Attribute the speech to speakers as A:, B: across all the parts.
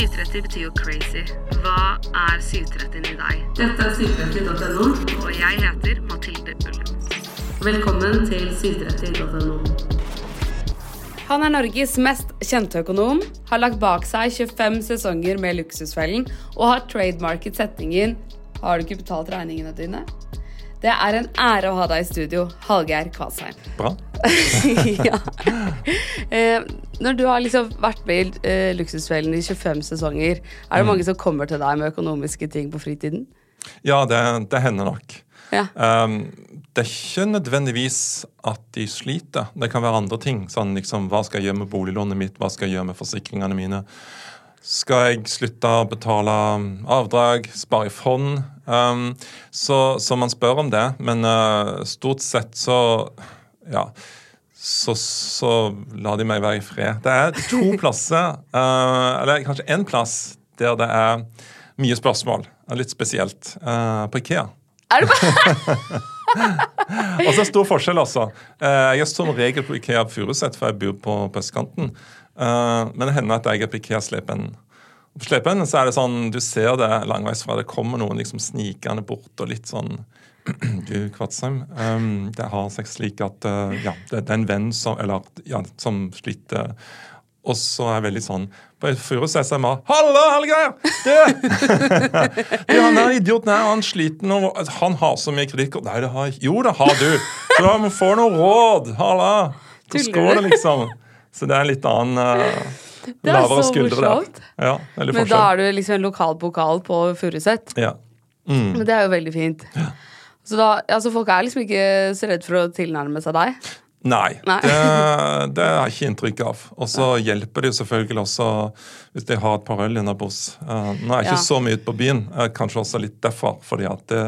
A: 730 betyr jo crazy. Hva er 730 i deg?
B: Dette er 730.no.
A: Og jeg heter Mathilde Ullum.
B: Velkommen til 730.no.
C: Han er Norges mest kjente økonom, har lagt bak seg 25 sesonger med Luksusfellen og har trademarket setningen 'Har du ikke betalt regningene dine?' Det er en ære å ha deg i studio, Hallgeir Kvalsheim.
D: Bra.
C: ja. eh, når du har liksom vært med i eh, Luksusfellen i 25 sesonger, er det mange som kommer til deg med økonomiske ting på fritiden?
D: Ja, det, det hender nok.
C: Ja.
D: Um, det er ikke nødvendigvis at de sliter. Det kan være andre ting. Sånn liksom, Hva skal jeg gjøre med boliglånet mitt? Hva skal jeg gjøre med forsikringene mine? Skal jeg slutte å betale avdrag, spare i fond? Um, så, så, man spør om det. Men uh, stort sett så Ja. Så, så la de meg være i fred. Det er to plasser, uh, eller kanskje én plass, der det er mye spørsmål. Litt spesielt. Uh, på Ikea.
C: Er det bare
D: Og så er stor forskjell, altså. Jeg er som regel på Ikea Furuset, for jeg bor på, på østkanten. Uh, men det hender at jeg er på Ikea-slepen. På slepen så er det sånn, Du ser det langveis fra. Det kommer noen liksom snikende bort og litt sånn Kvatsheim, um, det har seg slik at uh, ja, det, det, er en venn som, eller, ja, som sliter. Og så er jeg veldig sånn På så er jeg 'Halla, Hallgeir! Du! du, han er idioten her, han sliter nå. Han har så mye kritikk.' Nei, det har jeg. Jo, det har du. Så da må få noe råd. Halla. Hvordan går det, liksom? Så det er en litt annen uh, lavere skuldre der. Ja,
C: Men da er du liksom en lokal pokal på Furuset.
D: Ja. Mm.
C: Men det er jo veldig fint. Ja. Så da, altså Folk er liksom ikke så redd for å tilnærme seg deg?
D: Nei, Nei. Det, det har jeg ikke inntrykk av. Og så ja. hjelper det jo selvfølgelig også hvis de har et par øl innabords. Uh, nå er jeg ikke ja. så mye ute på byen, uh, kanskje også litt derfor. fordi at det,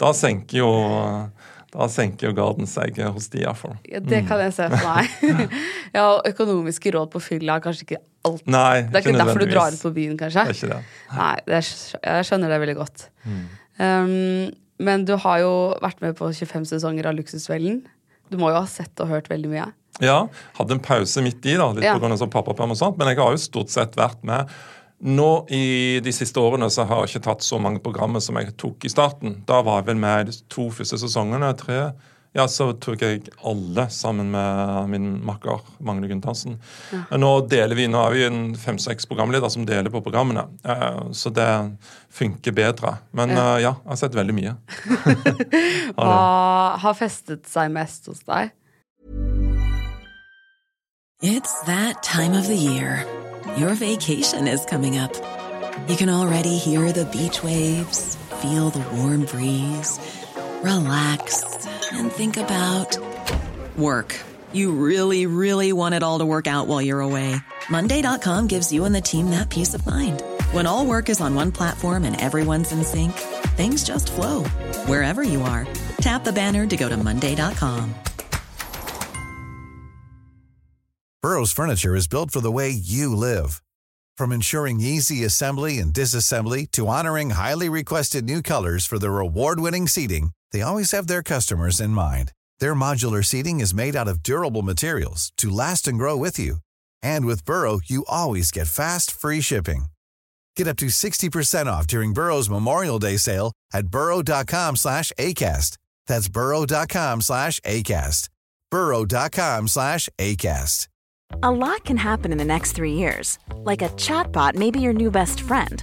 D: da senker jo uh, da senker jo garden seg hos de iallfall.
C: Ja, det kan jeg se for meg. ja, Økonomiske råd på fylla er kanskje ikke alt.
D: Nei,
C: det er ikke, ikke derfor du drar ut på byen, kanskje?
D: Det er ikke det.
C: Nei, det er, jeg skjønner det veldig godt. Mm. Um, men du har jo vært med på 25 sesonger av Luksusfellen. Du må jo ha sett og hørt veldig mye?
D: Ja. Hadde en pause midt i, da, litt ja. pga. Sånn pappaperm og sånt. Men jeg har jo stort sett vært med nå i de siste årene så har jeg ikke tatt så mange programmer som jeg tok i starten. Da var jeg vel med de to første sesongene. tre. Ja, Så tok jeg alle sammen med min makker Magne Gunthersen. Ja. Nå deler vi, nå er vi en fem-seks programledere som deler på programmene. Eh, så det funker bedre. Men ja, eh, ja jeg har sett veldig mye.
C: Hva har festet seg mest hos deg?
E: It's that time of the year. Your vacation is coming up. You can already hear the beach waves, feel the warm breeze, relax, and think about work. You really, really want it all to work out while you're away. Monday.com gives you and the team that peace of mind. When all work is on one platform and everyone's in sync, things just flow wherever you are. Tap the banner to go to Monday.com.
F: Burrow's Furniture is built for the way you live. From ensuring easy assembly and disassembly to honoring highly requested new colors for their award winning seating, they always have their customers in mind. Their modular seating is made out of durable materials to last and grow with you. And with Burrow, you always get fast, free shipping. Get up to 60% off during Burrow's Memorial Day sale at burrow.com slash ACAST. That's burrow.com slash ACAST. burrow.com slash ACAST.
G: A lot can happen in the next three years. Like a chatbot may be your new best friend.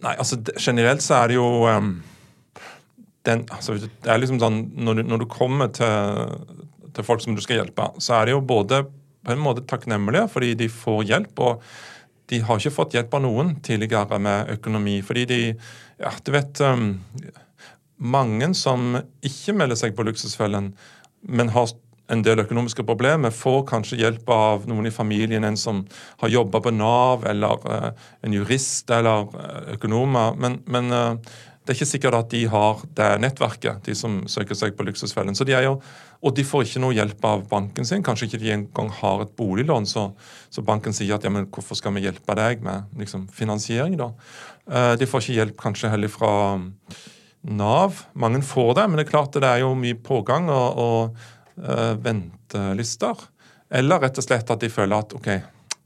D: Nei, altså generelt så er det jo um, den, altså, Det er liksom sånn når du, når du kommer til til folk som du skal hjelpe, så er det jo både på en måte takknemlige fordi de får hjelp. og de har ikke fått hjelp av noen tidligere med økonomi. Fordi de Ja, du vet um, Mange som ikke melder seg på Luksusfellen, men har en del økonomiske problemer, får kanskje hjelp av noen i familien, en som har jobba på Nav, eller uh, en jurist eller uh, økonomer. Men, men uh, det er ikke sikkert at de har det nettverket, de som søker seg på Luksusfellen. Så de er jo, og de får ikke noe hjelp av banken sin. Kanskje ikke de engang har et boliglån, så, så, banken sier at ja, men hvorfor skal vi hjelpe deg med liksom, finansiering, da? de får ikke hjelp kanskje heller fra Nav. Mange får det, men det er klart det er jo mye pågang og, og ventelister. Eller rett og slett at de føler at OK,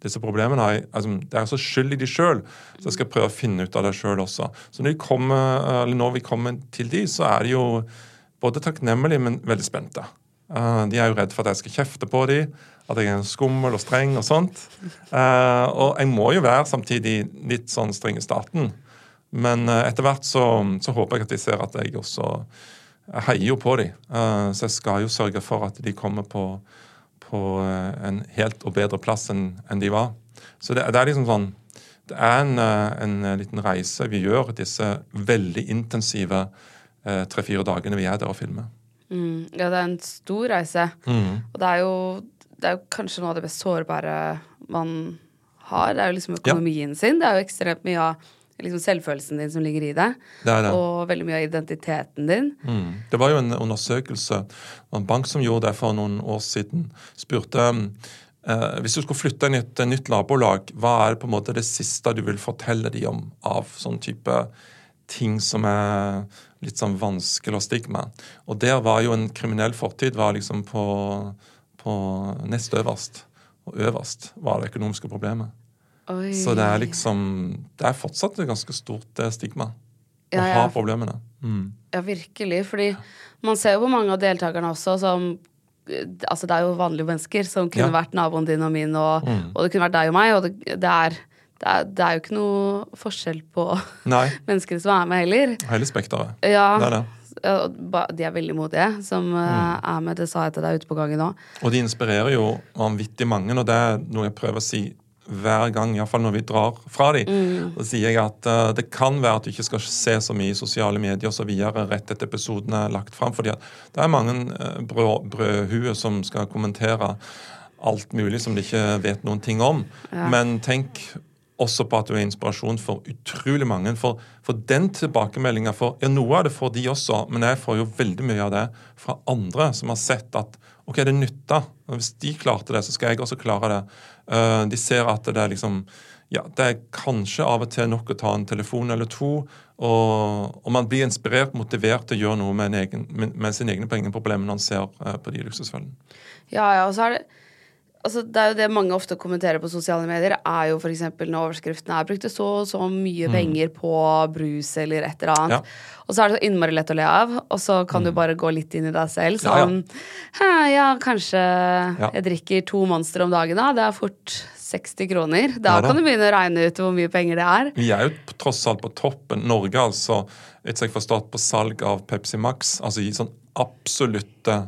D: disse problemene er, altså, det er så skyld i de sjøl, så jeg skal prøve å finne ut av det sjøl også. Så når, kommer, når, vi kommer til de, så er de jo både takknemlige, men veldig spente. Uh, de er jo redd for at jeg skal kjefte på de, at jeg er skummel og streng og sånt. Og jeg må jo være samtidig litt sånn streng i starten. Men eh, etter hvert så, så, håper jeg at de ser at jeg også heier jo på dem. Eh, så jeg skal jo sørge for at de kommer på, på eh, en helt og bedre plass enn, enn de var. Så det, det, er liksom sånn Det er en, en, liten reise vi gjør disse veldig intensive tre-fire dagene vi er der og filmer.
C: Mm, ja, det er en stor reise. Mm. Og det er, jo, det er jo kanskje noe av det mest sårbare man har. Det er jo liksom økonomien ja. sin. Det er jo ekstremt mye av liksom selvfølelsen din som ligger i det.
D: det, det.
C: Og veldig mye av identiteten din.
D: Mm. Det var jo en undersøkelse, en bank som gjorde det for noen år siden, spurte eh, hvis du skulle flytte inn i et nytt nabolag, hva er på en måte det siste du vil fortelle dem om av sånn type ting som er litt sånn vanskelig og stigma? Og der var jo en kriminell fortid var liksom på, på nest øverst. Og øverst var det økonomiske problemet. Oi. Så det er liksom Det er fortsatt et ganske stort eh, stigma ja, å ha problemene. Mm.
C: Ja, virkelig. Fordi man ser jo på mange av deltakerne også som Altså, det er jo vanlige mennesker som kunne ja. vært naboen din og min, og, mm. og, det kunne vært deg og meg, og det, det, er, det, er, det er jo ikke noe forskjell på mennesker som er med heller.
D: Hele spekteret.
C: Ja. Det er det. De er veldig modige som eh, mm. er med. Det sa jeg til deg ute på gangen nå.
D: Og de inspirerer jo vanvittig mange, og det er noe jeg prøver å si hver gang, iallfall når vi drar fra dem. Mm. Så sier jeg at uh, det kan være at du ikke skal se så mye i sosiale medier og så videre rett etter episoden er lagt fram. fordi det er mange uh, brød, brødhuer som skal kommentere alt mulig som de ikke vet noen ting om. Ja. Men tenk også på at du er inspirasjon for utrolig mange. For, for den tilbakemeldinga for ja, Noe av det får de også, men jeg får jo veldig mye av det fra andre som har sett at OK, det nytta. Hvis de klarte det, så skal jeg også klare det. Uh, de ser at det er liksom ja, det er kanskje av og til nok å ta en telefon eller to, og, og man blir inspirert, motivert til å gjøre noe med, egen, med, med sine egne pengeproblemer når man ser uh, på de luksusfellene.
C: Ja, ja, og så er det altså, det er jo det mange ofte kommenterer på sosiale medier, er jo f.eks. når overskriften er 'brukte så og så mye mm. penger på brus' eller et eller annet. Ja. Og så er det så innmari lett å le av, og så kan mm. du bare gå litt inn i deg selv. Sånn ja, ja. ja kanskje jeg drikker to Monster om dagen, da. Det er fort 60 kroner. Da kan du begynne å regne ut hvor mye penger det er.
D: Vi er jo tross alt på toppen. Norge, altså, etter jeg forstått, på salg av Pepsi Max, altså i sånn absolutte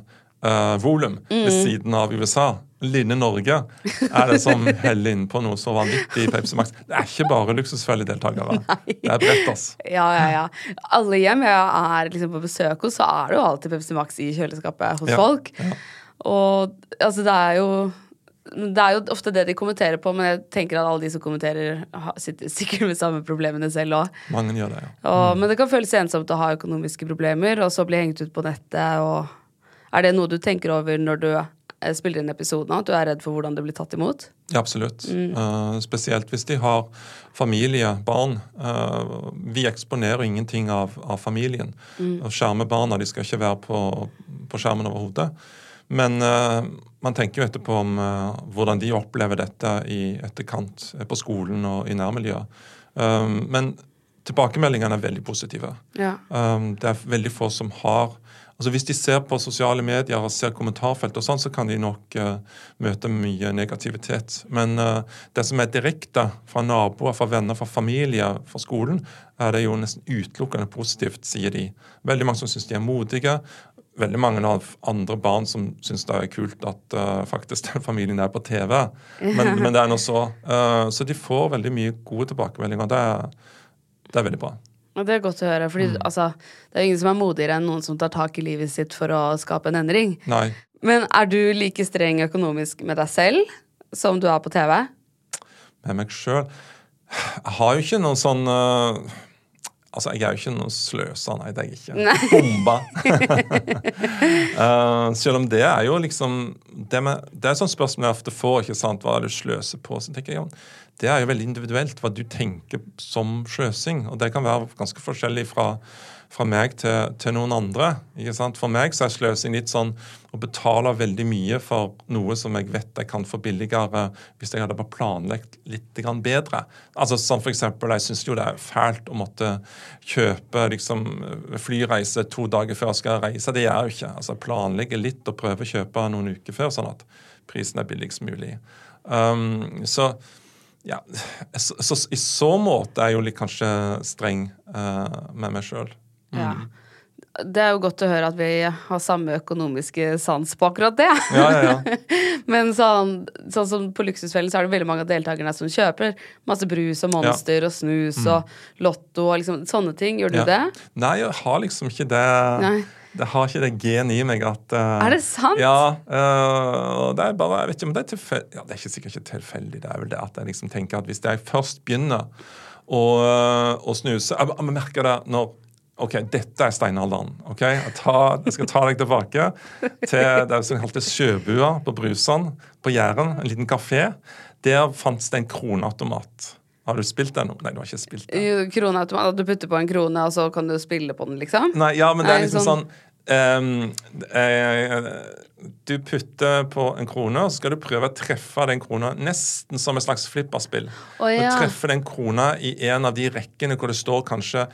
D: uh, volum mm. ved siden av USA. Lille Norge er det som heller inn på noe så vanvittig i Pepsi Max. Det er ikke bare luksusfelledeltakere. Det er bredt, ass.
C: Ja, ja, ja. Alle hjem jeg er liksom på besøk hos, så er det jo alltid Pepsi Max i kjøleskapet hos ja, folk. Ja. Og altså, det er jo det er jo ofte det de kommenterer på, men jeg tenker at alle de som kommenterer, sitter sikkert med samme problemene selv òg.
D: Mange gjør det, ja.
C: Mm. Men det kan føles ensomt å ha økonomiske problemer, og så bli hengt ut på nettet. og Er det noe du tenker over når du spiller inn episoden, at du er redd for hvordan det blir tatt imot?
D: Ja, absolutt. Mm. Uh, spesielt hvis de har familie, barn. Uh, vi eksponerer ingenting av, av familien. Mm. Skjermer barna, de skal ikke være på, på skjermen overhodet. Men uh, man tenker jo etterpå om hvordan de opplever dette i etterkant på skolen og i nærmiljøet. men tilbakemeldingene er veldig positive. Ja. det er veldig få som har Altså Hvis de ser på sosiale medier og ser kommentarfelt, og sånn, så kan de nok uh, møte mye negativitet. Men uh, det som er direkte fra naboer, fra venner, fra familie, fra skolen, er det jo nesten utelukkende positivt, sier de. Veldig mange som syns de er modige. Veldig mange av andre barn som syns det er kult at uh, faktisk den familien er på TV. Men, men det er nå så. så de får veldig mye gode tilbakemeldinger. Det er, det er veldig bra.
C: Det er godt å høre, For mm. altså, det er ingen som er modigere enn noen som tar tak i livet sitt for å skape en endring.
D: Nei.
C: Men er du like streng økonomisk med deg selv som du er på TV?
D: Med meg sjøl Jeg har jo ikke noen sånn uh, Altså, jeg er jo ikke noen sløser, nei, det er jeg ikke.
C: Nei.
D: Bomba. uh, selv om det er jo liksom Det, med, det er sånn spørsmål jeg ofte får. ikke sant, Hva er det du sløser på? Så tenker jeg, ja, Det er jo veldig individuelt hva du tenker som sløsing. Og det kan være ganske forskjellig fra fra meg til, til, noen andre. ikke sant? For meg så er sløsing litt sånn å betale veldig mye for noe som jeg vet jeg kan få billigere hvis jeg hadde bare planlagt litt bedre. Altså sånn for eksempel, Jeg syns jo det er fælt å måtte kjøpe liksom, flyreise to dager før jeg skal reise. Det gjør jeg jo ikke. Altså Planlegge litt og prøve å kjøpe noen uker før, sånn at prisen er billigst mulig. Um, så ja, så, så, I så måte er jeg jo litt kanskje streng uh, med meg sjøl.
C: Ja. Det er jo godt å høre at vi har samme økonomiske sans på akkurat det.
D: Ja, ja, ja.
C: Men sånn, sånn, som på Luksusfellen så er det veldig mange av deltakerne som kjøper masse brus og Monster og snus mm. og Lotto og liksom, sånne ting. Gjør du det?
D: Nei, jeg har liksom ikke det. Nei. Det har ikke det genet i meg at uh,
C: Er det sant?
D: Ja. Uh, det er bare, jeg vet ikke om det er tilfeldig ja, Det er ikke sikkert ikke tilfeldig. Det er vel det at jeg liksom tenker at hvis jeg først begynner å, uh, å snuse Jeg, jeg merker det når OK, dette er steinalderen. ok? Jeg, tar, jeg, skal ta deg tilbake til det som kaltes Sjøbua på Brusand på Jæren. En liten kafé. Der fantes det en kroneautomat. Har du spilt den? Nei, du har ikke spilt den.
C: Kroneautomat, Du putter på en krone, og så kan du spille på den, liksom?
D: Nei, ja, men det er liksom sånn, sånn eh, Du putter på en krone, og så skal du prøve å treffe den krona nesten som et slags flipperspill.
C: Oh, ja.
D: Du treffer den krona i en av de rekkene hvor det står kanskje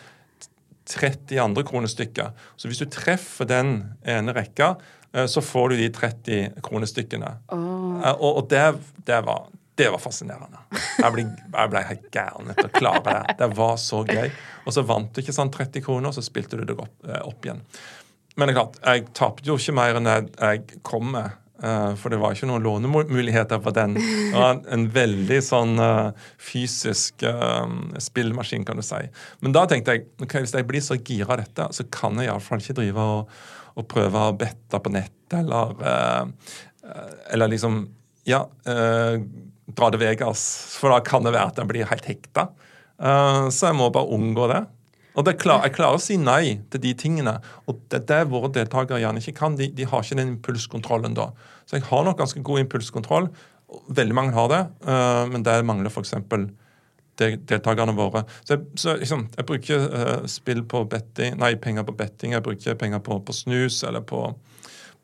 D: 30 andre kronestykker. Så hvis du treffer den ene rekka, eh, så får du de 30 kronestykkene. Oh. Og, og det, det, var, det, var, fascinerende. Jeg ble, jeg ble helt gæren etter å klare det. Det var så gøy. Og så vant du ikke sånn 30 kroner, og så spilte du det opp, eh, opp igjen. Men det er klart, jeg tapte jo ikke mer enn jeg kom med. Uh, for det var ikke noen lånemuligheter på den. Det var en, veldig sånn uh, fysisk uh, spillmaskin, kan du si. Men da tenkte jeg ok, hvis jeg blir så gira av dette, så kan jeg iallfall ikke drive og, og, prøve å bette på nett eller Eller liksom Ja, dra til Vegas, for da kan det være at jeg blir helt hekta. så jeg må bare unngå det. Og klar, Jeg klarer å si nei til de tingene. Og det er det våre deltakere gjerne ikke kan. De, de, har ikke den impulskontrollen da. Så jeg har nok ganske god impulskontroll. Veldig mange har det, uh, men det mangler f.eks. deltakerne våre. Så jeg, så liksom, jeg bruker uh, spill på betting, nei, penger på betting, jeg bruker penger på, på snus eller på,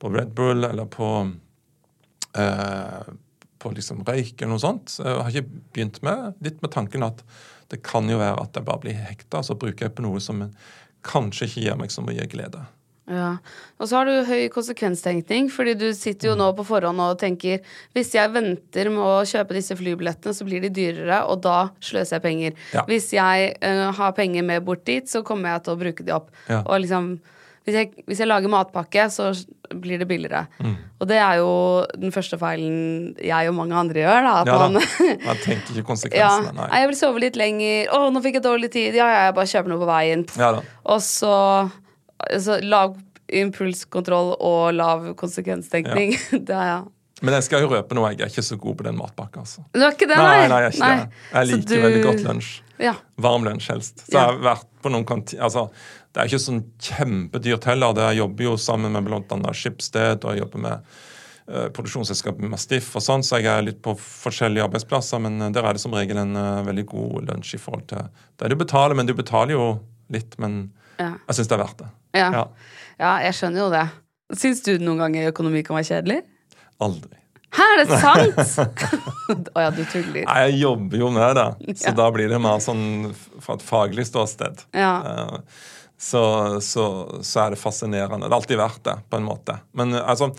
D: på, Red Bull eller på uh, på liksom røyk eller noe sånt. Jeg har ikke begynt med litt med tanken at det kan jo være at jeg bare blir hekta, så bruker jeg på noe som kanskje ikke gir meg så mye glede.
C: Ja, Og så har du høy konsekvenstenkning, fordi du sitter jo nå på forhånd og tenker hvis jeg venter med å kjøpe disse flybillettene, så blir de dyrere, og da sløser jeg penger. Ja. Hvis jeg uh, har penger med bort dit, så kommer jeg til å bruke de opp. Ja. Og liksom hvis jeg, hvis jeg, lager matpakke, så blir det billigere. Mm. Og det er jo den første feilen jeg og mange andre gjør. Da,
D: ja, man, man tenker ikke konsekvensene.
C: Ja, nei. Jeg vil sove litt lenger. Å, nå fikk jeg dårlig tid. Ja, ja, jeg bare kjøper noe på veien. Ja, og så, så lav impulskontroll og lav konsekvenstenkning. det er ja.
D: Men jeg skal jo røpe noe. Jeg er ikke så god på den matpakka. Altså.
C: Du er ikke det,
D: nei? Nei, jeg, er ikke nei. Det. jeg liker du... veldig godt lunsj. Ja. Varm lunsj helst. Så jeg har vært på noen kanti... Altså, det er ikke sånn kjempedyrt heller. Det jeg jobber jo sammen med bl.a. Skipsted, og jeg jobber med uh, produksjonsselskapet Mastiff og sånn, så jeg er litt på forskjellige arbeidsplasser. Men uh, der er det som regel en uh, veldig god lunsj i forhold til det du betaler. Men du betaler jo litt, men ja. jeg syns det er verdt det.
C: Ja. ja. ja jeg skjønner jo det. Syns du noen ganger økonomi kan være kjedelig?
D: Aldri.
C: Hæ, er det sant?! Å oh, ja, du tuller.
D: Nei, jeg jobber jo med det, så ja. da blir det mer sånn fra et faglig ståsted. Ja. Uh, så, så, så, er det fascinerende. Det har alltid vært det, på en måte. Men eh, altså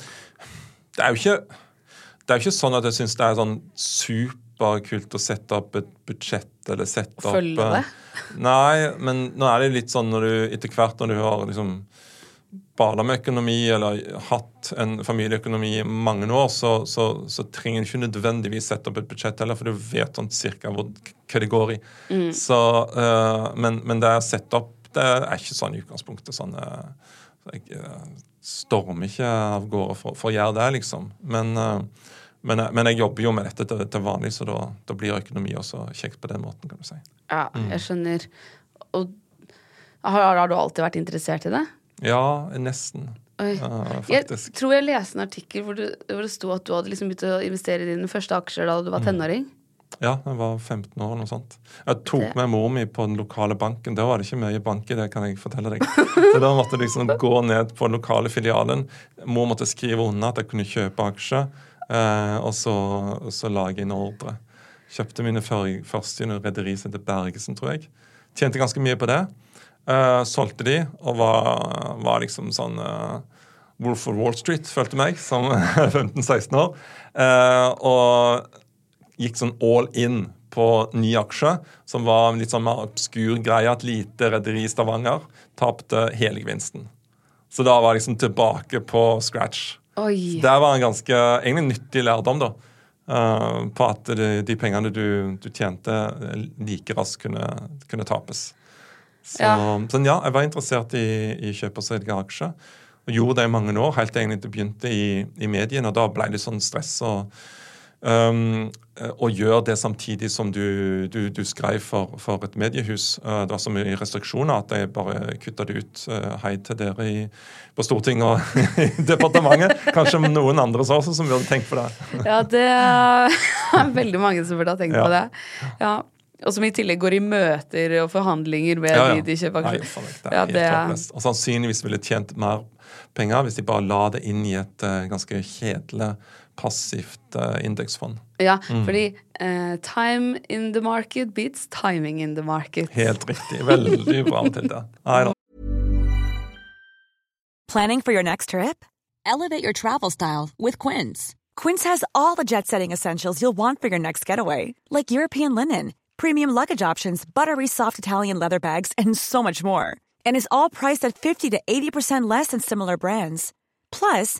D: Det er jo ikke, det er jo ikke sånn at jeg syns det er sånn superkult å sette opp et budsjett eller sette opp
C: Følge det?
D: Nei, men nå er det litt sånn når du etter hvert når du har liksom bala med økonomi eller hatt en familieøkonomi i mange år, så, så, så, trenger du ikke nødvendigvis sette opp et budsjett heller, for du vet sånn cirka hvor, hva det går i. Mm. Så, uh, men, men det er sett opp det er ikke sånn i utgangspunktet sånn... Så jeg eh, stormer ikke av gårde for, for å gjøre det, liksom. Men, eh, men, men jeg jobber jo med dette til, til vanlig, så da, da blir økonomi også kjekt på den måten, kan du si.
C: Ja,
D: Mm.
C: jeg skjønner. Og har, har du alltid vært interessert i det?
D: Ja, nesten. Eh,
C: Jeg tror jeg leste en artikkel hvor det, hvor det sto at du hadde liksom begynt å investere i dine første aksjer da du
D: Mm.
C: var tenåring.
D: Ja, jeg var 15 år eller noe sånt. Jeg tok
C: Det-
D: med mor mi på den lokale banken. Da var det ikke mye bank i det, kan jeg fortelle deg. Så da måtte jeg liksom gå ned på den lokale filialen. Mor måtte skrive unna at jeg kunne kjøpe aksjer, eh, og så, så lage inn ordre. Kjøpte mine før- første under rederiet heter Bergesen, tror jeg. Tjente ganske mye på det. Eh, solgte de, og var, var liksom sånn eh, Wolf of Wall Street, følte meg, som 15-16 år. Eh, og gikk sånn all in på ny aksje, som var en litt sånn mer obskur greie. Et lite rederi i Stavanger tapte hele gevinsten. Så da var jeg liksom tilbake på scratch.
C: Oi.
D: Der var en ganske egentlig nyttig lærdom, da. Uh, på at de, de pengene du, du tjente, eh, like raskt kunne, kunne tapes. Så
C: Ja.
D: så ja, jeg var interessert i, i kjøp og salg av aksjer. Og gjorde det i mange år, helt til egentlig det begynte i, i mediene. Og da ble det sånn stress og um, og gjør det samtidig som du, du, du skrev for, for et mediehus. Uh, det var så mye restriksjoner at jeg bare kutta det ut. Uh, hei til dere i, på Stortinget og i departementet. Kanskje noen andre så også som burde tenkt på det.
C: Ja, det er veldig mange som burde ha tenkt
D: Ja.
C: på det. Ja. Og som i tillegg går i møter og forhandlinger med
D: Ja, ja.
C: de de kjøper aksjer. Ja, det
D: er. Og sannsynligvis ville tjent mer penger hvis de bare la det inn i et uh, ganske kjedelig, passivt eh, indeksfond.
C: Ja,
D: Mm.
C: fordi eh, time in the market beats timing in the market.
D: Helt riktig. Veldig bra til det. Nei da.
H: Planning for your next trip? Elevate your travel style with Quince. Quince has all the jet setting essentials you'll want for your next getaway, like European linen, premium luggage options, buttery soft Italian leather bags, and so much more. And is all priced at 50 to 80% less than similar brands. Plus,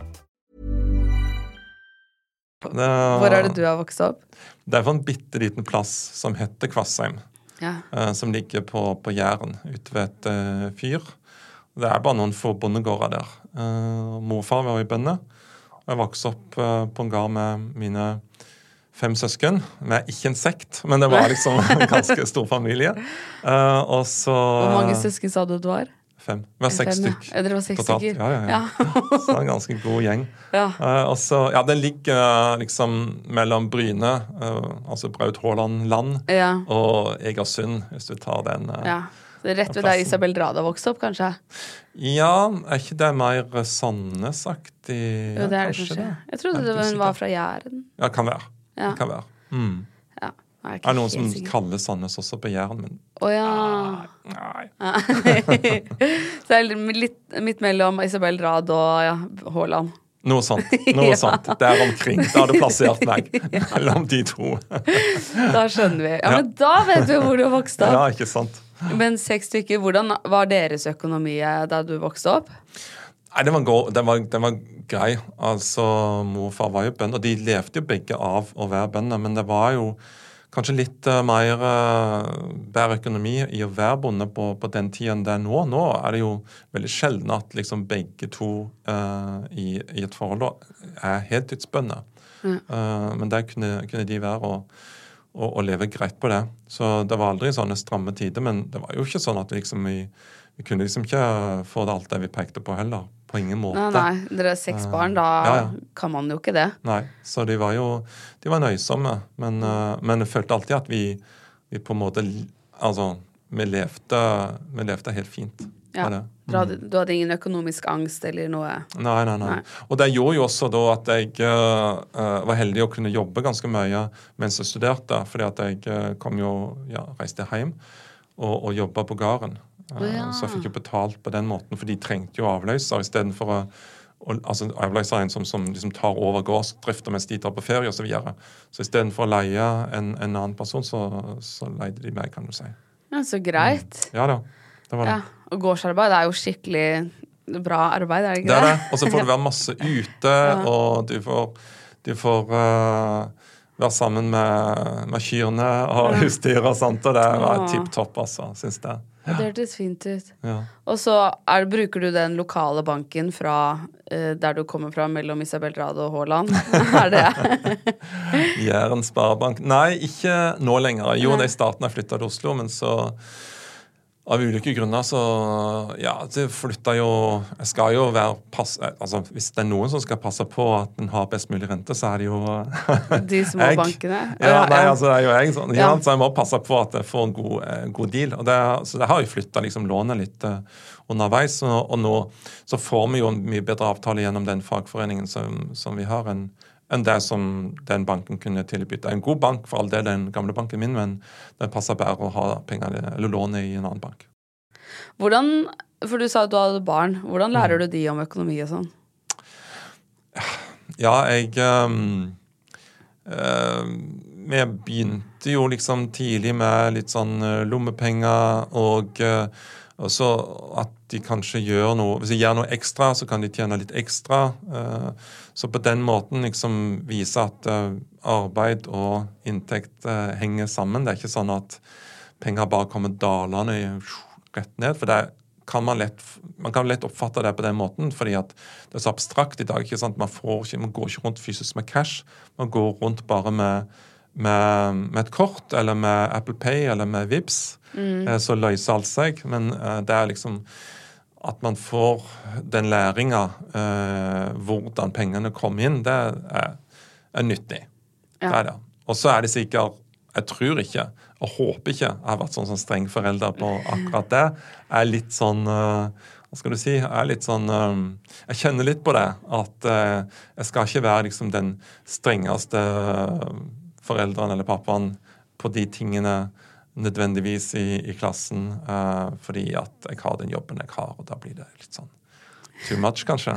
C: Hvor er det du har vokst opp?
D: Det er for en bitte liten plass som heter Kvassheim.
C: Ja.
D: eh, som ligger på, på Jæren, ute ved et uh, fyr. Det er bare noen få bondegårder der. Uh, morfar var jo bønder. Jeg vokste opp uh, på en gard med mine fem søsken. Vi er ikke en sekt, men det var liksom en ganske stor familie. Uh, og så
C: Hvor mange søsken sa du det var?
D: Fem. Vi var seks
C: stykker. ja.
D: stykk.
C: Ja, dere var seks
D: totalt.
C: stykker.
D: Ja, ja, ja. så det er en ganske god gjeng.
C: Ja.
D: Uh, også, ja, Den ligger eh, liksom mellom Bryne, uh, altså Braut Haaland land,
C: Ja.
D: og Egersund, hvis du tar den. Uh,
C: ja. Det er rett ved der Isabel Rada vokste opp, kanskje?
D: Ja, er ikke det mer Sandnes-aktig?
C: Jo, det er det kanskje. Jeg trodde det var, hun var fra Jæren.
D: Ja, kan være.
C: Ja.
D: Det kan være. Mm.
C: Ja.
D: Det er noen som
C: sikker.
D: kaller Sandnes også på Jæren, men
C: Å ja.
D: nei.
C: Så det er litt midt mellom Isabel Rad og ja, Haaland.
D: Noe sånt. Noe
C: Ja.
D: sånt. Der omkring. Da har du plassert meg mellom de to.
C: Da skjønner vi. Ja, men da vet vi hvor du har vokst
D: Ja, ikke sant?
C: Men seks stykker, hvordan var deres økonomi da du vokste opp?
D: Nei, den var, den, var, den var grei. Altså, Mor og far var jo bønder, de levde jo begge av å være bønder, men det var jo kanskje litt eh, mer eh, bedre økonomi i å være bonde på, på den tida enn det er nå. Nå er det jo veldig sjelden at liksom begge to uh, i, i et forhold da er heltidsbønder. Eh, men der kunne, kunne de være og, og, og leve greit på det. Så det var aldri sånne stramme tider, men det var jo ikke sånn at liksom vi, vi kunne liksom ikke få det alt det vi pekte på heller. På ingen måte.
C: Nei, nei, dere er seks barn, da
D: Ja, ja.
C: kan man jo ikke det.
D: Nei, så de var jo de var nøysomme. Men, eh, men jeg følte alltid at vi, vi på en måte Altså, vi levde, vi levde helt fint.
C: Ja.
D: Mm.
C: Du, hadde, du hadde ingen økonomisk angst eller noe?
D: Nei, nei, nei,
C: Nei.
D: Og det gjorde jo også da at jeg eh, eh, var heldig å kunne jobbe ganske mye mens jeg studerte. fordi at jeg eh, kom jo, ja, reiste hjem og, og jobba på gården. Eh,
C: Ja.
D: Så jeg fikk jo betalt på den måten, for de trengte jo avløser istedenfor å og, altså Avløser er en som, som liksom tar over gårdsdrifta mens de tar på ferie osv. Så, videre. så istedenfor å leie en, en annen person, så, så leide de meg, kan du si.
C: Ja, så greit.
D: Ja da. Det var det.
C: Ja. Og gårdsarbeid er jo skikkelig bra arbeid, er det ikke
D: Det er
C: det?
D: det. Og så får du være masse ute, og du får, du får uh, være sammen med, med kyrne og husdyr og sånt, og det var
C: Åh.
D: tipp topp, altså, syns jeg.
C: Ja, Det hørtes fint ut.
D: Ja.
C: Og så er, bruker du den lokale banken fra eh, der du kommer fra, mellom Isabel Rade og Haaland? er det
D: Jæren sparebank. Nei, ikke nå lenger. Jo, det i starten jeg flytta til Oslo, men så av ulike grunner så Ja, det flytta jo Jeg skal jo være pass... Altså, hvis det er noen som skal passe på at en har best mulig rente, så er det jo
C: de små
D: Jeg-
C: bankene?
D: Ja, nei, altså det er jo jeg sånn. Ja.
C: Ja.
D: Så jeg må passe på at jeg får en god, eh, god deal. Og det, så det har jo flytta liksom lånet litt eh, underveis. Og, og nå så får vi jo en mye bedre avtale gjennom den fagforeningen som, som vi har, enn enn det som den banken kunne tilby. Det er en god bank, for all del, den gamle banken min, men det passer bedre å ha penger, eller lånet i en annen bank.
C: Hvordan, for du sa at du hadde barn. Hvordan lærer
D: Mm.
C: du de om økonomi og sånn?
D: Ja, jeg um, ehm, Vi begynte jo liksom tidlig med litt sånn eh, lommepenger og eh, og så at de kanskje gjør noe Hvis de gjør noe ekstra, så kan de tjene litt ekstra. eh, Så på den måten liksom vise at eh, arbeid og inntekt eh, henger sammen. Det er ikke sånn at penger bare kommer dalende rett ned. For det kan man lett man kan lett oppfatte det på den måten, fordi at det er så abstrakt i dag. ikke sant? Man, får ikke, man går ikke rundt fysisk med cash. Man går rundt bare med, med, med et kort, eller med Apple Pay eller med Vips, mm. Så løser alt seg. Men eh, det er liksom at man får den læringa, eh, hvordan pengene kommer inn, det er, er nyttig.
C: Ja.
D: Det er det. Og så er det sikkert Jeg tror ikke, og håper ikke, jeg har vært sånn, sånn streng forelder på akkurat det. Jeg er litt sånn eh, Hva skal du si? Jeg er litt sånn eh, Jeg kjenner litt på det. At eh, jeg skal ikke være liksom den strengeste forelderen eller pappaen på de tingene nødvendigvis i, i klassen, uh, fordi at jeg har den jobben jeg har, og da blir det litt sånn too much, kanskje.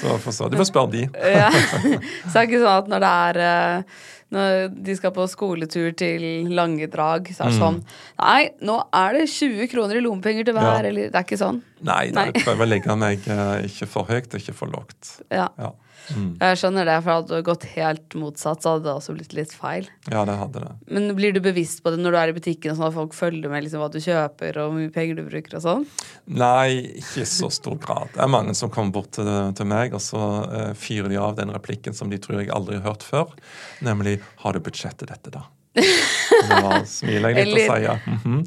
D: Så forstår Du får spørre de.
C: Ja. Så det er ikke sånn at når det er eh, Når de skal på skoletur til Langedrag, så er det sånn Nei, nå er det 20 kroner i lommepenger til hver,
D: Mm. Ja.
C: eller Det er ikke sånn.
D: Nei,
C: Nei.
D: jeg prøver å legge meg ikke for høyt og ikke for lågt.
C: Ja.
D: Ja. Mm.
C: Jeg skjønner det, for hadde det gått helt motsatt, så hadde det også blitt litt feil.
D: ja, det hadde det.
C: Men blir du bevisst på det når du er i butikken, sånn at folk følger med liksom, hva du kjøper og hvor mye penger du bruker og sånn?
D: Nei, ikke i så stor grad. Det er mange som kommer bort til, til meg, og så uh, fyrer de av den replikken som de tror jeg aldri har hørt før, nemlig 'Har du budsjett til dette, da?' Da smiler jeg litt og sier mm -hmm.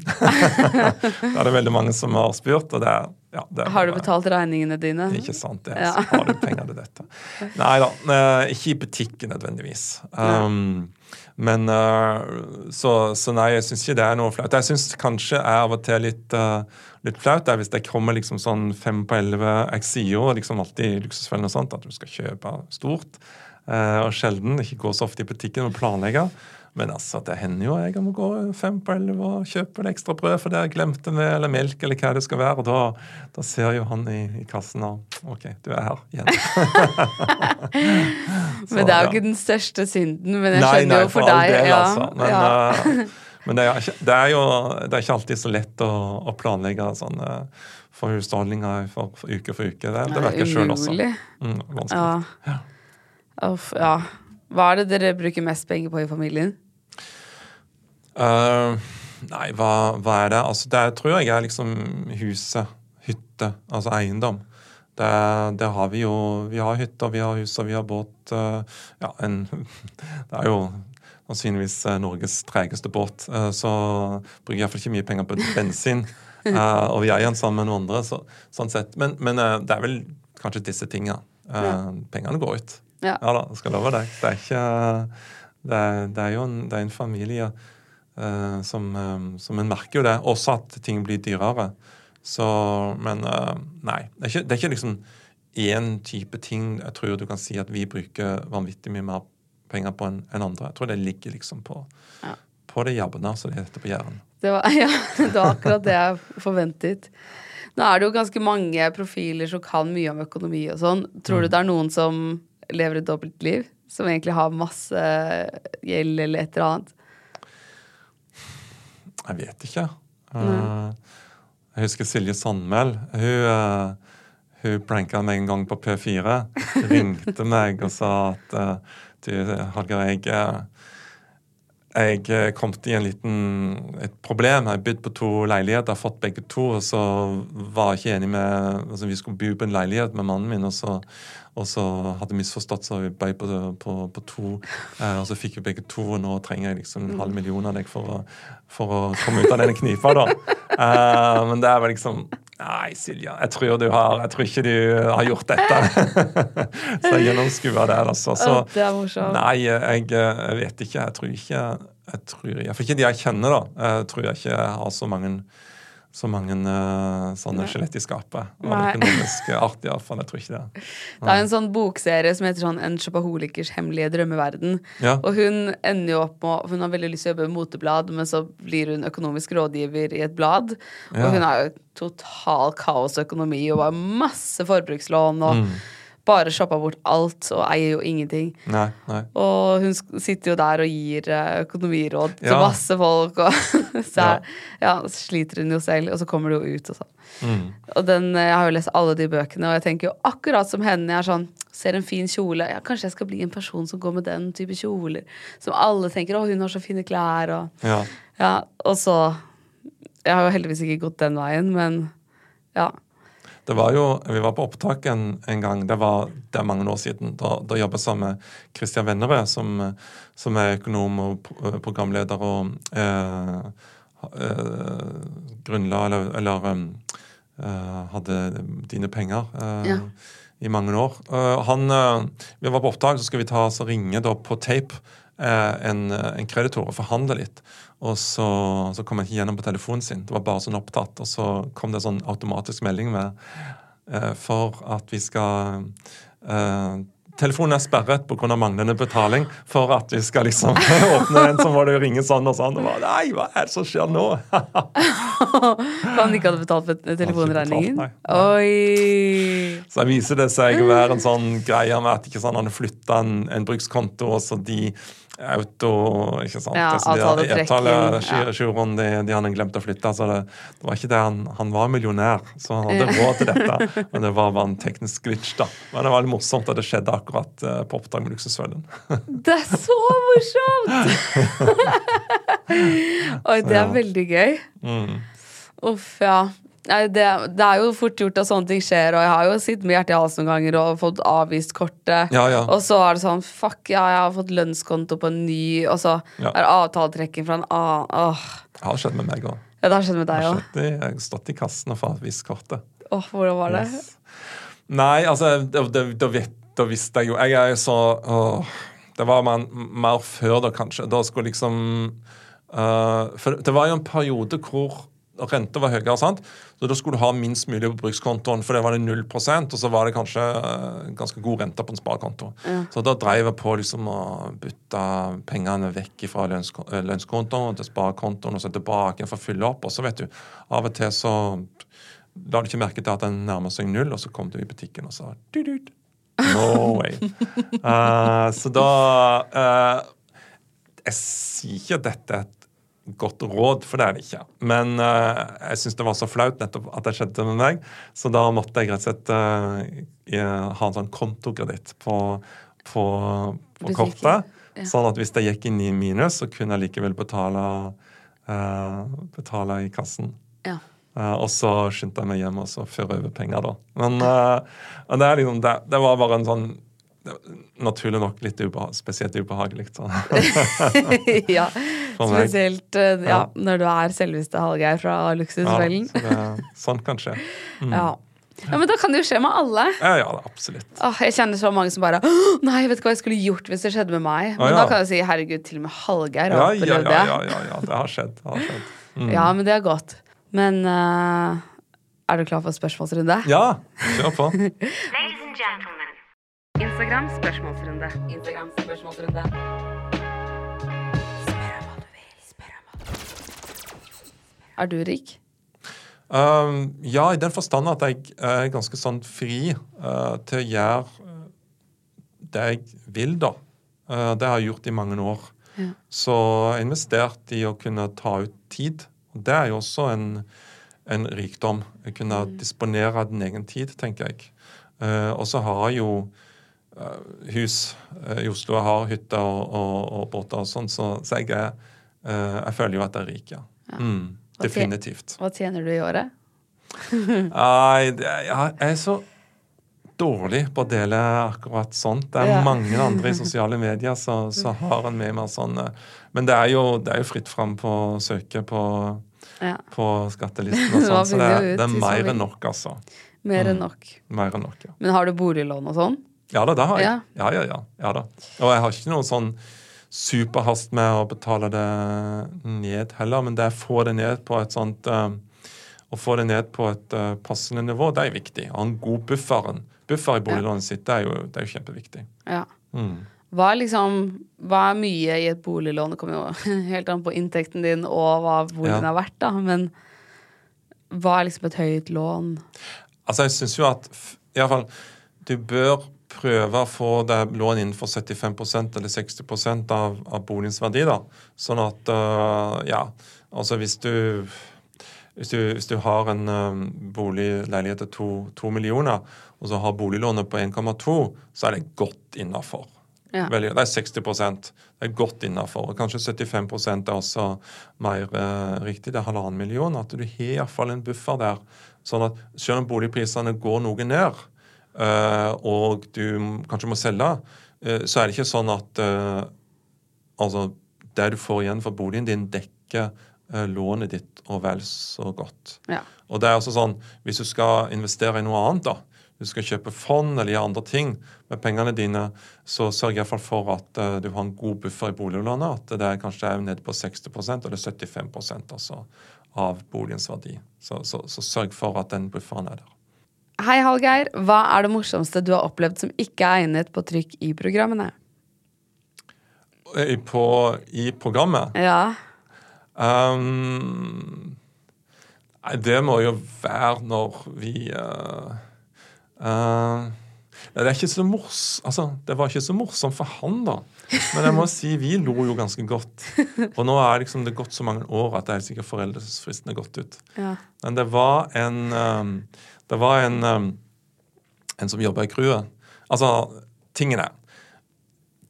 D: Da er det veldig mange som har spurt, og det er ja, det er
C: Har du
D: bare-
C: betalt regningene dine?
D: Ikke sant, det.
C: Ja.
D: Så har du penger til dette. Nei da, eh, ikke i butikken nødvendigvis. Um, men eh, så, så nei, jeg syns ikke det er noe flaut. Jeg syns kanskje er av og til litt, eh, litt flaut er hvis det kommer liksom sånn fem på elleve jo liksom alltid i Luksusfellen og sånt at du skal kjøpe stort. og sjelden. Ikke gå så ofte i butikken og planlegge. Men altså, det hender jo jeg må gå fem på elleve og kjøpe det ekstra brød for det jeg glemte med, eller melk, eller hva det skal være. Og da, da ser jo han i, i kassen og OK, du er her igjen. Så,
C: Men det er jo
D: ja.
C: ikke den største synden, men jeg
D: Nei,
C: skjønner
D: nei,
C: jo for,
D: for
C: deg.
D: del,
C: ja,
D: altså. Men,
C: ja.
D: uh, men det, er ikke, det er jo det er ikke alltid så lett å, å planlegge sånne for husholdninger for, for uke for uke. Det, det
C: Det er
D: jeg sjøl også. Mm, vanskelig.
C: Ja. Uff, ja. Hva er det dere bruker mest penger på i familien?
D: Uh, nei, hva, hva er det? Altså, det tror jeg er liksom huset. Hytte. Altså eiendom. Det, det har vi jo. Vi har hytter, vi har hus og vi har båt. Uh, ja, en, det er jo sannsynligvis eh, Norges tregeste båt. Uh, så bruker jeg iallfall ikke mye penger på bensin. og vi eier den sammen med noen andre. Så, sånn sett. Men, men det er vel kanskje disse tingene. Eh, Pengene går ut.
C: Ja.
D: da, skal love deg. Det er ikke Det er, det er jo en, det er en familie uh, som, um, som en merker jo det. Også at ting blir dyrere. Så Men uh, nei. Det er ikke, det er ikke liksom én type ting jeg tror du kan si at vi bruker vanvittig mye mer penger på enn en andre. Jeg tror det ligger liksom på,
C: Ja.
D: på det jevne, som det heter på Jæren.
C: Det var, ja, det var akkurat det jeg forventet. Nå er det jo ganske mange profiler som kan mye om økonomi og sånn. Tror du det er noen som lever et dobbeltliv? Som egentlig har masse gjeld eller et eller annet?
D: Jeg vet ikke. Mm. jeg husker Silje Sandmæl. Hun, uh, hun pranka meg en gang på P4. Ringte meg og sa at du, Hallgeir, jeg, eh, jeg eh, kom til en liten, et problem. Jeg har bodd på to leiligheter, fått begge to, og så var jeg ikke enig med altså Vi skulle bo på en leilighet med mannen min, og så, og så hadde misforstått, så vi bøy på, på, på to. Eh, og så fikk vi begge to, og nå trenger jeg liksom en halv million av deg for å, for å komme ut av denne knipa, da. Eh, men det er vel liksom Nei, Silja, jeg tror du har Jeg tror ikke du har gjort dette. så jeg gjennomskuer det, altså. Så,
C: det er morsomt.
D: Nei, jeg, jeg vet ikke. Jeg tror ikke jeg tror, For ikke de jeg kjenner, da. Jeg tror jeg ikke har så mange så mange uh, sånne skjelett i skapet. Av
C: Nei.
D: økonomisk art, iallfall. Jeg tror ikke det.
C: Det er en sånn bokserie som heter sånn En shopaholikers hemmelige drømmeverden.
D: Ja.
C: Og hun ender jo opp med Hun har veldig lyst til å jobbe med moteblad, men så blir hun økonomisk rådgiver i et blad.
D: Ja.
C: Og hun har jo total kaosøkonomi og har masse forbrukslån og
D: Mm.
C: Bare shoppa bort alt og eier jo ingenting.
D: Nei, nei.
C: Og hun sitter jo der og gir eh, økonomiråd til
D: Ja.
C: masse folk, og så er, ja, så sliter hun jo selv, og så kommer det jo ut og sånn.
D: Mm.
C: Og den, eh, Jeg har jo lest alle de bøkene, og jeg tenker jo akkurat som henne. Jeg er sånn, ser en fin kjole ja, Kanskje jeg skal bli en person som går med den type kjoler. Som alle tenker 'Å, hun har så fine klær', og
D: Ja.
C: Ja, og så Jeg har jo heldigvis ikke gått den veien, men ja.
D: Det var jo, Vi var på opptak en, en gang, det var det er mange år siden. Da, da jobbet jeg sammen med Christian Vennerød, som, som er økonom og programleder og eh, eh, grunnla eller, eller um, eh, hadde Dine penger eh,
C: Ja.
D: i mange år. Eh, han, eh, vi var på opptak, så skal vi ta ringe da på tape eh, en, en kreditor og forhandle litt. Og så, så kom han ikke gjennom på telefonen sin. Det var bare sånn opptatt. Og så kom det en sånn automatisk melding med eh, for at vi skal eh, Telefonen er sperret pga. manglende betaling. For at vi skal liksom åpne den, så må du ringe sånn og sånn. Og bare, Nei, hva er det som skjer nå?
C: Han ikke hadde betalt for telefonregningen? Oi!
D: Så viser det seg å være en sånn greie med at ikke sånn, han flytta en, en brukskonto, og så de auto ikke sant,
C: Ja,
D: altså, de
C: avtaletrekking,
D: giroen, de, de hadde glemt å flytte. Så det, det var ikke det. Han, han var millionær, så han hadde råd til dette. Men det var bare en teknisk glitch, da. Men det var litt morsomt at det skjedde akkurat eh, på oppdrag med Luksusfølgen.
C: Det er så morsomt! Oi, det er veldig gøy.
D: Mm.
C: Uff, ja. Nei, det, det er jo fort gjort at sånne ting skjer, og jeg har jo sittet med hjertet i halsen noen ganger og fått avvist kortet.
D: Ja, ja.
C: Og så er det sånn fuck, ja, jeg har fått lønnskonto på en ny, og så
D: Ja.
C: er avtaletrekking fra en annen. Åh.
D: Det har skjedd med meg òg.
C: Ja, det har skjedd med deg òg.
D: Jeg har stått i kassen og fått avvist kortet.
C: Åh, hvordan var det?
D: Yes. Nei, altså, da visste jeg jo Jeg er jo så åh, Det var man, mer før da, kanskje. Da skulle liksom uh, For det var jo en periode hvor renta var høyere, sant? så da skulle du ha minst mulig på brukskontoen, for det var det 0% og så var det kanskje øh, ganske god rente på en sparekonto. Så da drev jeg på liksom å bytte pengene vekk fra øh, lønnskontoen til sparekontoen og så tilbake for å fylle opp. Og så vet du, av og til så la du ikke merke til at den nærmer seg null, og så kom du i butikken og sa «Dut-dut». No way. Uh, så da uh, Jeg sier ikke at dette er et godt råd, for det er det ikke. Men uh, jeg syns det var så flaut nettopp at det skjedde med meg, så da måtte jeg rett og slett uh, ha en sånn kontokreditt på, på, på kortet. Ja. Sånn at hvis det gikk inn i minus, så kunne jeg likevel betale, uh, betale i kassen. Ja. og så skyndte jeg meg hjem og så førte over penger, da. Men det, liksom, det, det var bare en sånn naturlig nok litt ubeha spesielt ubehagelig.
C: ja, spesielt uh, ja, når du er selveste Hallgeir fra Luksusfellen.
D: ja, så sånn kan skje.
C: Mm. Ja. ja. Men da kan det jo skje med alle.
D: Ja, ja, absolutt.
C: Åh, jeg kjenner så mange som bare Nei, vet du hva jeg skulle gjort hvis det skjedde med meg? Men da kan jeg si herregud, til og med Hallgeir
D: har opplevd det. Ja, ja, ja, det har skjedd. Det har skjedd.
C: Mm. Ja, men det er godt. Men uh, er du klar for spørsmålsrunde?
D: Ja, kjør på.
A: Instagram spørsmålsrunde. Instagram spørsmålsrunde.
C: Spør om hva du vil. Spør om hva du vil. Er du rik?
D: Um, ja, i den forstand at jeg er ganske sånn fri uh, til å gjøre uh, det jeg vil, da. Uh, det har jeg gjort i mange år. Ja. Så jeg investert i å kunne ta ut tid. Og det er jo også en, en rikdom. Å kunne mm. disponere din egen tid, tenker jeg. Uh, og så har jeg jo hus eh, i Oslo. Jeg har hytter og, og, og, båter og sånn, så, så jeg, er, eh, jeg føler jo at jeg er rik, ja. Mm, definitivt.
C: Hva tjener du i året?
D: Nei, jeg er så dårlig på å dele akkurat sånt. Det er ja. mange andre i sosiale medier som har en med meg sånn Men det er, jo, det er jo fritt fram på å søke på, ja. på skattelisten og sånn, så det, det er mer enn nok, altså.
C: Mer enn mm. nok.
D: Mm. Mer enn nok, ja.
C: Men har du boliglån og sånn?
D: Ja da, det har jeg. Ja. Ja, ja, ja, da. Og jeg har ikke noen sånn superhast med å betale det ned heller, men det å få det ned på et sånt uh, Å få det ned på et uh, passende nivå, det er viktig. Å ha en god bufferen. Buffer i boliglånet sitt, det er, jo, det er jo kjempeviktig.
C: Ja. Mm. Hva er liksom Hva er mye i et boliglån? Det kommer jo helt an på inntekten din og hva boligen ja. er verdt, da. Men hva er liksom et høyt lån?
D: Altså, jeg syns jo at iallfall du bør prøve å få det lån innenfor 75% eller 60 av, av boligens verdi. da. Sånn at uh, Ja, altså hvis du hvis du, hvis du har en um, boligleilighet til to, to, millioner, og så har boliglånet på 1,2, så er det godt innafor. Ja. Det er 60% Det er godt innafor. Kanskje 75 er også mer eh, riktig. Det er halvannen million. At du har iallfall en buffer der. Sånn at selv om boligprisene går noe ned, og du kanskje må selge, eh, så er det ikke sånn at eh, altså, det du får igjen for boligen din, dekker lånet ditt og vel så godt. Ja. Og det er også sånn, Hvis du skal investere i noe annet, da, du skal kjøpe fond eller gjøre andre ting med pengene dine, så sørg iallfall for at uh, du har en god buffer i boliglånet. At det er kanskje er nede på 60% eller 75% altså, av boligens verdi. Så, så, så sørg for at den bufferen er der.
C: Hei, Hallgeir. Hva er det morsomste du har opplevd som ikke er egnet på trykk i programmene?
D: I, på, i programmet?
C: Ja.
D: Um, det må jo være når vi uh, uh, det, er ikke så mors, altså, det var ikke så morsomt for han, da. Men jeg må si, vi lo jo ganske godt. Og nå er liksom det gått så mange år at det er sikkert foreldelsesfristen er gått ut. Ja. Men det var en um, det var en, um, en som jobba i crewet. Altså, tingene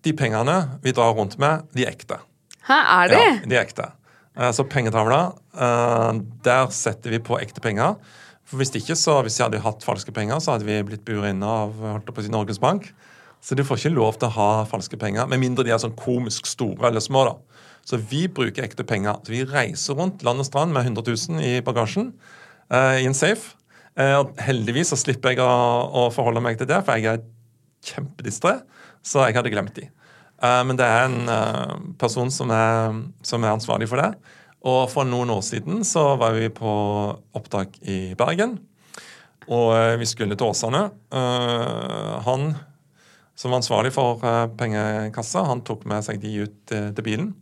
D: De pengene vi drar rundt med, de er ekte.
C: Hæ, er de?
D: Ja, de er ekte. Uh, så pengetavla, uh, der setter vi på ekte penger. For Hvis ikke, så hvis jeg hadde hatt falske penger, så hadde vi blitt buret inne av holdt på å si, Norges Bank. Så du får ikke lov til å ha falske penger, med mindre de er sånn komisk store eller små. da. Så vi bruker ekte penger. Så Vi reiser rundt land og strand med 100 000 i bagasjen uh, i en safe. Eh, heldigvis så slipper jeg å, å, forholde meg til det, for jeg er kjempedistré, så jeg hadde glemt de. Eh, men det er en eh, person som er, som er, ansvarlig for det. Og for noen år siden så var vi på opptak i Bergen. Og vi skulle til Åsane. Han som var ansvarlig for pengekassa, han tok med seg de ut til bilen.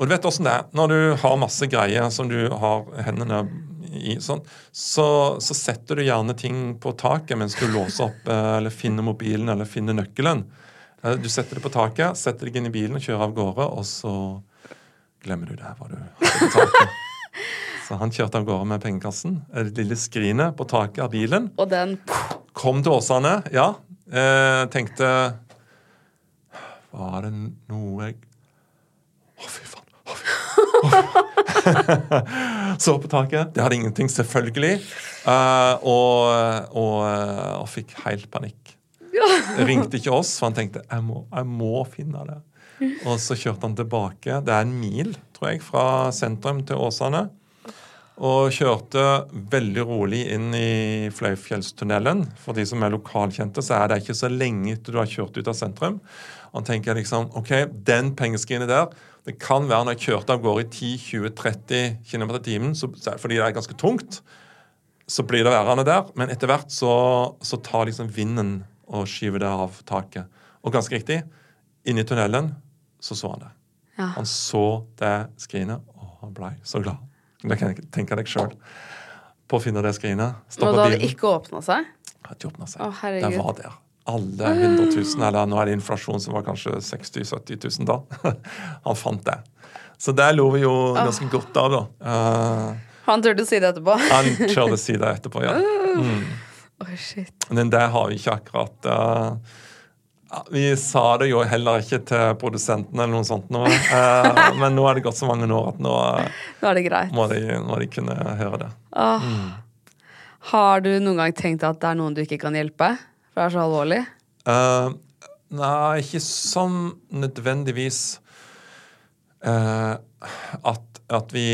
D: Og du vet åssen det er. Når du har masse greier som du har hendene i, sånn, så, så, setter du gjerne ting på taket mens du låser opp eh, eller finner mobilen eller finner nøkkelen. Eh, du setter det på taket, setter deg inn i bilen kjører av gårde, og så glemmer du det, hva du hadde på taket. Så han kjørte av gårde med pengekassen. Det lille skrinet på taket av bilen.
C: Og den
D: Kom til Åsane, ja. Eh, tenkte Var det noe jeg Så på taket. Det hadde ingenting, selvfølgelig. Uh, og, og, eh, og fikk helt panikk. Ringte ikke oss, for han tenkte jeg må, jeg må finne det. Og så kjørte han tilbake. Det er en mil, tror jeg, fra sentrum til Åsane. Og kjørte veldig rolig inn i Fløyfjellstunnelen. For de som er lokalkjente, så er det ikke så lenge etter du har kjørt ut av sentrum. Og han tenker liksom OK, den pengeskrinet der Det kan være når jeg kjørte av gårde i 10-20-30 km i timen, så, det fordi det er ganske tungt, så blir det værende der. Men etter hvert så, så tar liksom vinden og skyver det av taket. Og ganske riktig, inni tunnelen så så han det.
C: Ja.
D: Han så det skrinet, og han blei så glad. Det kan jeg tenke deg sjøl. På å finne det skrinet. Stoppe bilen.
C: Og
D: da
C: det hadde
D: det
C: ikke åpna seg?
D: Hadde ikke åpnet seg.
C: Å,
D: det var der. Alle 100 000, eller nå er det inflasjon som var kanskje 60 000-70 000 da. Han fant det. Så det lo vi jo ganske godt av, da. Uh,
C: Han turte å si det etterpå.
D: han kjørte si det etterpå, ja. Mm.
C: Oh, shit.
D: Men det har vi ikke akkurat uh, Vi sa det jo heller ikke til produsentene eller noe sånt nå. uh, men nå er det gått så mange år at nå
C: Nå er det greit.
D: må de, må de kunne høre det.
C: Åh. Har du noen gang tenkt at det er noen du ikke kan hjelpe? Det er så alvorlig?
D: Uh, nei, ikke sånn nødvendigvis uh, at, at vi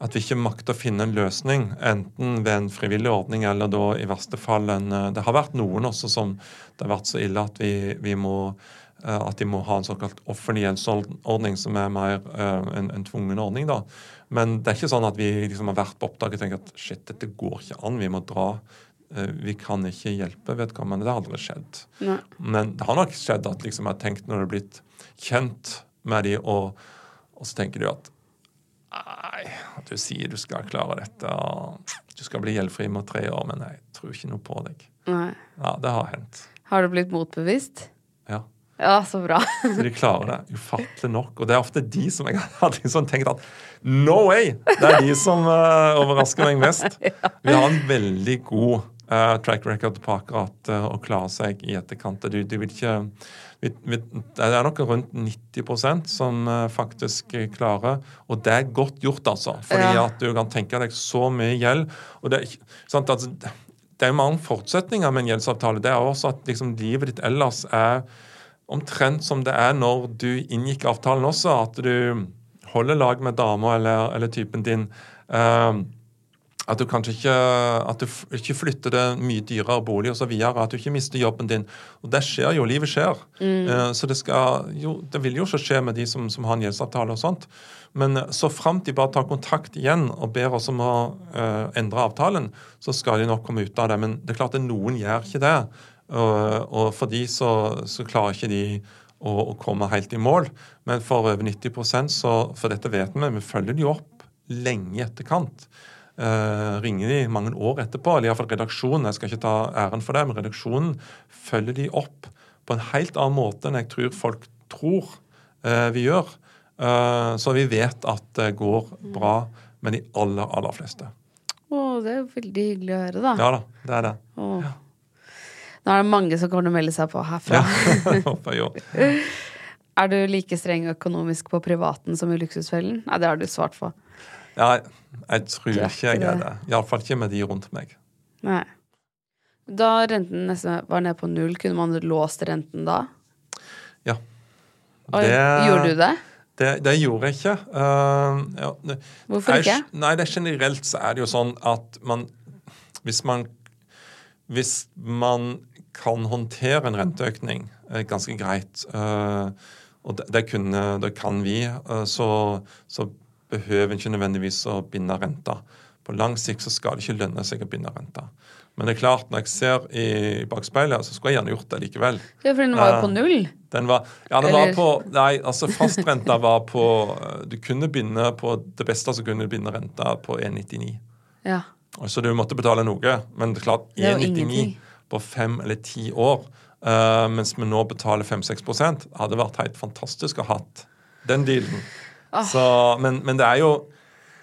D: at vi ikke makter å finne en løsning, enten ved en frivillig ordning eller da i verste fall en eh, Det har vært noen også som det har vært så ille at vi, vi må at de må ha en såkalt offentlig gjeldsordning, som er mer uh, en, en tvungen ordning. da. Men det er ikke sånn at vi liksom har vært på oppdrag og tenkt at shit, dette går ikke an, vi må dra. Eh, Vi kan ikke hjelpe vedkommende. Det har aldri skjedd.
C: Nei.
D: Men det har nok skjedd at liksom jeg har tenkt når det har blitt kjent med de, og, og så tenker du at Nei, at du sier du skal klare dette, og du skal bli gjeldfri med tre år, men jeg tror ikke noe på deg.
C: Nei.
D: Ja, det har hendt.
C: Har du blitt motbevist?
D: Ja.
C: Ja, så bra.
D: Så de klarer det ufattelig nok. Og det er ofte de som jeg har liksom tenkt at no way! Det er de som uh, overrasker meg mest. Vi har en veldig god eh, track record på akkurat uh, å klare seg i etterkant. Du, du ikke vi, vi, Det er nok rundt 90% som uh, faktisk klarer, og det er godt gjort, altså. Fordi
C: Ja.
D: at du kan tenke deg så mye gjeld. og det sant, altså, det er jo mange forutsetninger med en gjeldsavtale. Det er også at liksom, livet ditt ellers er omtrent som det er når du inngikk avtalen også, at du holder lag med dama eller, eller typen din. eh, at du kanskje ikke at du ikke flytter det mye dyrere bolig osv. At du ikke mister jobben din. Og det skjer jo. Livet skjer. Mm. så det skal jo, det vil jo ikke skje med de som, som har en gjeldsavtale og sånt. Men eh, så framt de bare tar kontakt igjen og ber oss om å uh, endre avtalen, så skal de nok komme ut av det. Men det er klart at noen gjør ikke det. Og, og for de så, så klarer ikke de å, å komme helt i mål. Men for over 90% så For dette vet vi, vi følger de opp lenge i etterkant. Eh, ringer de mange år etterpå, eller iallfall redaksjonen. Jeg skal ikke ta æren for det, men redaksjonen følger de opp på en helt annen måte enn jeg tror folk tror uh, vi gjør. Uh, så vi vet at det går bra med de aller, aller fleste.
C: Å, det er jo veldig hyggelig å høre, da.
D: Ja da, det er det.
C: Åh. Nå er det mange som kommer til å melde seg på herfra.
D: Håper jeg.
C: Er du like streng økonomisk på privaten som i Luksusfellen? Nei, det har du svart på.
D: Ja, jeg tror ikke jeg er
C: det.
D: Iallfall ikke med de rundt meg.
C: Nei. Da renten nesten var nede på null, kunne man låst renten da?
D: Ja.
C: Det, gjorde du det?
D: Det, det gjorde jeg ikke. Uh, ja,
C: Hvorfor
D: jeg-
C: ikke?
D: Nei, det er Generelt så er det jo sånn at man Hvis man Hvis man kan håndtere en renteøkning eh, ganske greit, uh, og det, det, kunne, det kan vi, uh, så, så behøver ikke nødvendigvis å binde renta. På lang sikt så skal det ikke lønne seg å binde renta. Men det er klart, når jeg ser i bakspeilet, så skulle jeg gjerne gjort det likevel.
C: Ja, for den var jo på
D: Eh,
C: null.
D: Den var, ja, den var på Nei, altså fastrenta var på eh, Du kunne binde på det beste så kunne du binde renta på 1,99.
C: Ja.
D: Så du måtte betale noe. Men det er klart,
C: Det er jo
D: 1,99 på fem eller ti år, eh, mens vi nå betaler 5-6 hadde vært helt fantastisk å ha hatt den dealen. Så, men, men det er jo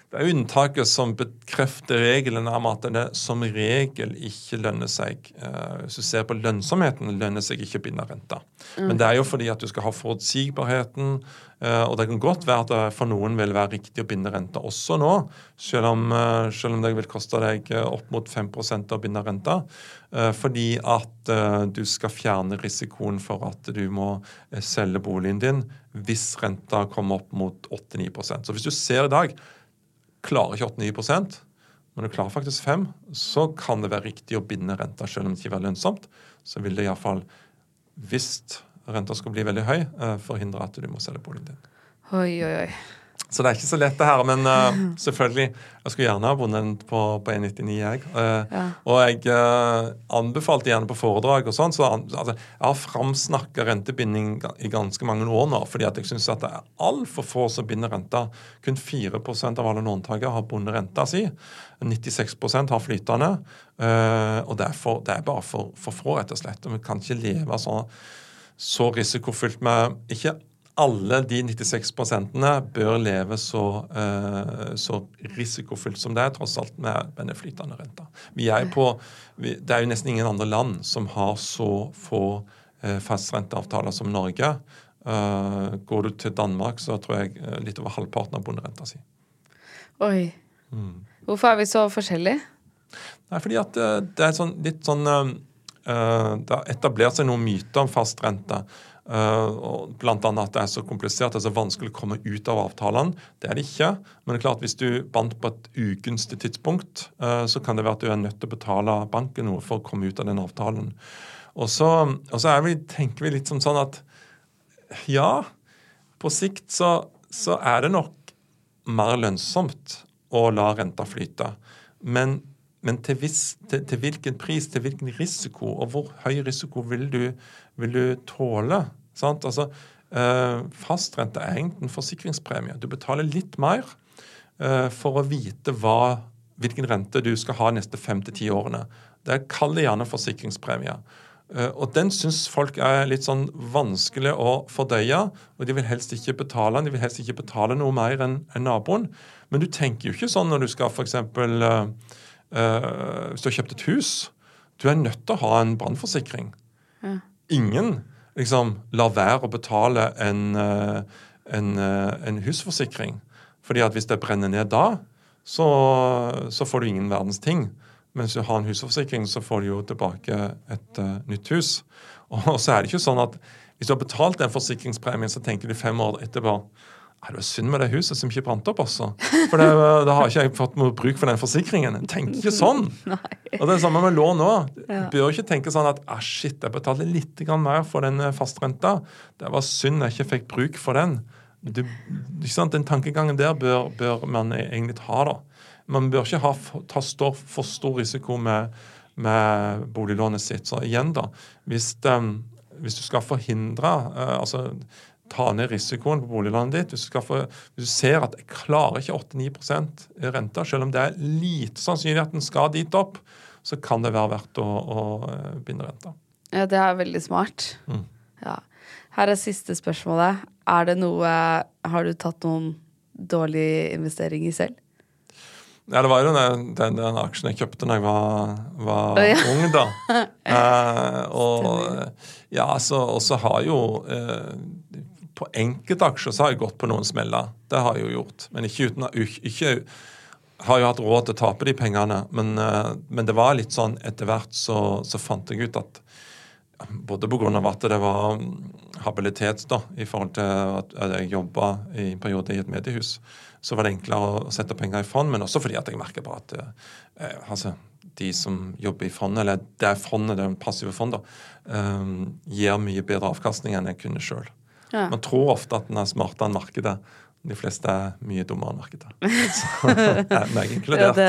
D: det er unntaket som bekrefter regelen om at det som regel ikke lønner seg. Uh, hvis du ser på lønnsomheten, lønner seg ikke å binde renta. Mm. Men det er jo fordi at du skal ha forutsigbarheten, uh, og det kan godt være at det for noen vil være riktig å binde renta også nå, selv om, uh, selv om det vil koste deg opp mot 5 å binde renta. Fordi at du skal fjerne risikoen for at du må selge boligen din hvis renta kommer opp mot 8-9% Så hvis du ser i dag Klarer ikke 8-9 men du klarer faktisk 5 så kan det være riktig å binde renta selv om det ikke er lønnsomt. Så vil det iallfall, hvis renta skal bli veldig høy, eh, forhindre at du må selge boligen din.
C: Oi, oi, oi.
D: Så det er ikke så lett, det her. Men uh, selvfølgelig, jeg skulle gjerne ha vunnet på, på 1,99, jeg. Uh, ja. Og jeg uh, anbefalte gjerne på foredrag og sånn. Så altså, jeg har framsnakka rentebinding i ganske mange år nå, fordi at jeg syns det er altfor få som binder renta. Kun 4% av alle låntakere har bundet renta si. 96% har flytende. og det er, for, det er bare for, for, få, rett og slett. Og vi kan ikke leve sånn så risikofylt med ikke alle de 96 bør leve så, uh, så, risikofylt som det er, tross alt med denne flytende renta. Vi er på, vi, det er jo nesten ingen andre land som har så få uh, fastrenteavtaler som Norge. Uh, går du til Danmark, så tror jeg litt over halvparten av bonderenta si.
C: Oi. Mm. Hvorfor er vi så forskjellige?
D: Nei, fordi at det er sånn, litt sånn Det har etablert seg noen myter om fastrente. Uh, blant annet at det er så komplisert, det er så vanskelig å komme ut av avtalene. Det er det ikke. Men det er klart hvis du bandt på et ugunstig tidspunkt, uh, så kan det være at du er nødt til å betale banken noe for å komme ut av den avtalen. Og så, og så vi, tenker vi litt som sånn at ja, på sikt så, så er det nok mer lønnsomt å la renta flyte. Men, men til, viss, til, til, hvilken pris, til hvilken risiko, og hvor høy risiko vil du, vil du tåle? Sant? Altså, eh, fastrente er egentlig en forsikringspremie. Du betaler litt mer eh, for å vite hva, hvilken rente du skal ha de neste fem til ti årene. Det kaller gjerne forsikringspremie. Uh, og den syns folk er litt sånn vanskelig å fordøye. Og de vil helst ikke betale de vil helst ikke betale noe mer enn en naboen. Men du tenker jo ikke sånn når du skal f.eks. Uh, hvis du har kjøpt et hus. Du er nødt til å ha en brannforsikring. Ja. Ingen liksom lar være å betale en, eh, en, eh, en, husforsikring. Fordi at hvis det brenner ned da, så, så, får du ingen verdens ting. Mens du har en husforsikring, så får du jo tilbake et uh, nytt hus. Og så er det ikke sånn at hvis du har betalt den forsikringspremien, så tenker du fem år etterpå det var synd med det huset som ikke brant opp, også. For det, da har ikke jeg fått noe bruk for den forsikringen. Tenk ikke sånn! Og det er samme med lån òg. Du bør ikke tenke sånn at ah, shit, jeg betalte litt mer for den eh, fastrenta. Det var synd jeg ikke fikk bruk for den. Du, den tankegangen der bør, bør, man egentlig ha, da. Man bør ikke ha, ta stor, for stor risiko med, med, boliglånet sitt. Så igjen, da, hvis, um, hvis du skal forhindre uh, altså ta ned risikoen på boliglånet ditt. Hvis du, få, hvis du, ser at jeg klarer ikke 8-9 rente, selv om det er lite sannsynlig at den skal dit opp, så kan det være verdt å, å eh, binde renta.
C: Ja, det er veldig smart. Mm. Ja. Her er siste spørsmålet. Er det noe Har du tatt noen dårlige investeringer selv?
D: Ja, det var jo den, den, den aksjen jeg kjøpte da jeg var, var ja. ung, da. eh, og ja, så, så har jo eh, på enkelte aksjer så har jeg gått på noen smeller. Det har jeg jo gjort. Men ikke uten ikke, har jo hatt råd til å tape de pengene. Men, eh, men det var litt sånn etter hvert så, så fant jeg ut at både pga. at det var habilitet da, i forhold til at jeg jobba i en periode i et mediehus, så var det enklere å sette penger i fond, men også fordi at jeg merker på at eh, altså, de som jobber i fondet, eller det fondet, det passive fond, da, eh, gir mye bedre avkastning enn jeg kunne sjøl. Ja. Man tror ofte at den er smartere enn markedet. De fleste er mye dummere enn markedet. Så er meg inkludert.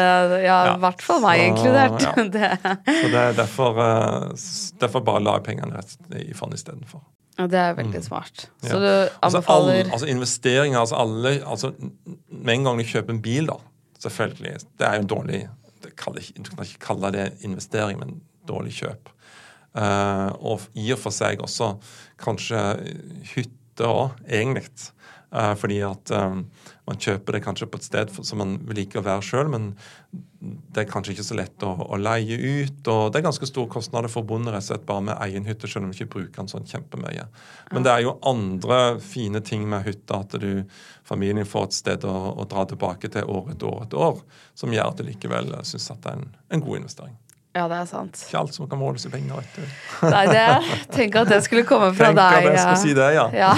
C: Ja, i hvert fall meg inkludert.
D: Ja. det. Så det er derfor, eh, derfor bare la pengene i fond istedenfor.
C: Ja, det er veldig mm. smart. Så ja. du anbefaler altså,
D: all, altså investeringer altså alle, altså Med en gang du kjøper en bil, da, selvfølgelig Det er jo en dårlig Du kan ikke kalle det investering, men dårlig kjøp. Uh, og i og for seg også kanskje hytte òg, egentlig. Uh, fordi at um, man kjøper det kanskje på et sted som man liker å være sjøl, men det er kanskje ikke så lett å, å, leie ut. Og det er ganske store kostnader forbundet rett og slett bare med egen hytte, selv om vi ikke bruker den sånn kjempemye. Men det er jo andre fine ting med hytta, at du, familien får et sted å, å dra tilbake til år etter år etter år, som gjør at du likevel syns at det er en, en god investering.
C: Ja, det er sant.
D: Ikke alt som kan måles i penger. vet du.
C: Nei, det, Tenk at det skulle komme fra
D: tenk
C: deg.
D: Tenk at jeg skulle si det, ja.
C: ja.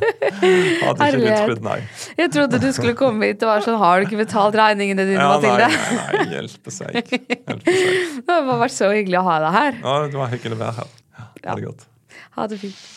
D: Hadde ikke trodd, nei.
C: Jeg trodde du skulle komme hit og være sånn Har du ikke betalt regningene dine,
D: ja,
C: Mathilde?
D: Nei, nei, nei hjelpe seg. Hjelpe seg.
C: Det har vært så hyggelig å ha deg her.
D: Ja, det var hyggelig å være her. Ja, ha det godt.
C: Ha det fint.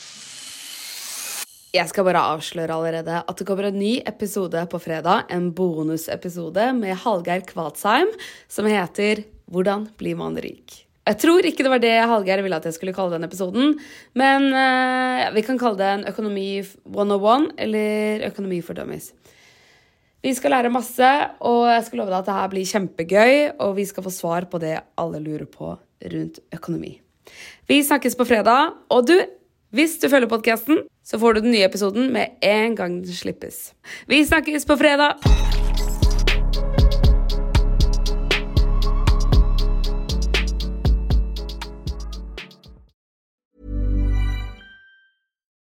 C: Jeg skal bare avsløre allerede at det kommer en ny episode på fredag. En bonusepisode med Hallgeir Kvadsheim som heter Hvordan blir man rik? Jeg tror ikke det var det Hallgeir ville at jeg skulle kalle den episoden, men uh, vi kan kalle det en Økonomi 101 eller Økonomi for dummies. Vi skal lære masse, og jeg skal love deg at det her blir kjempegøy, og vi skal få svar på det alle lurer på rundt økonomi. Vi snakkes på fredag, og du, hvis du følger podkasten, så får du den nye episoden med en gang den slippes. Vi snakkes på fredag!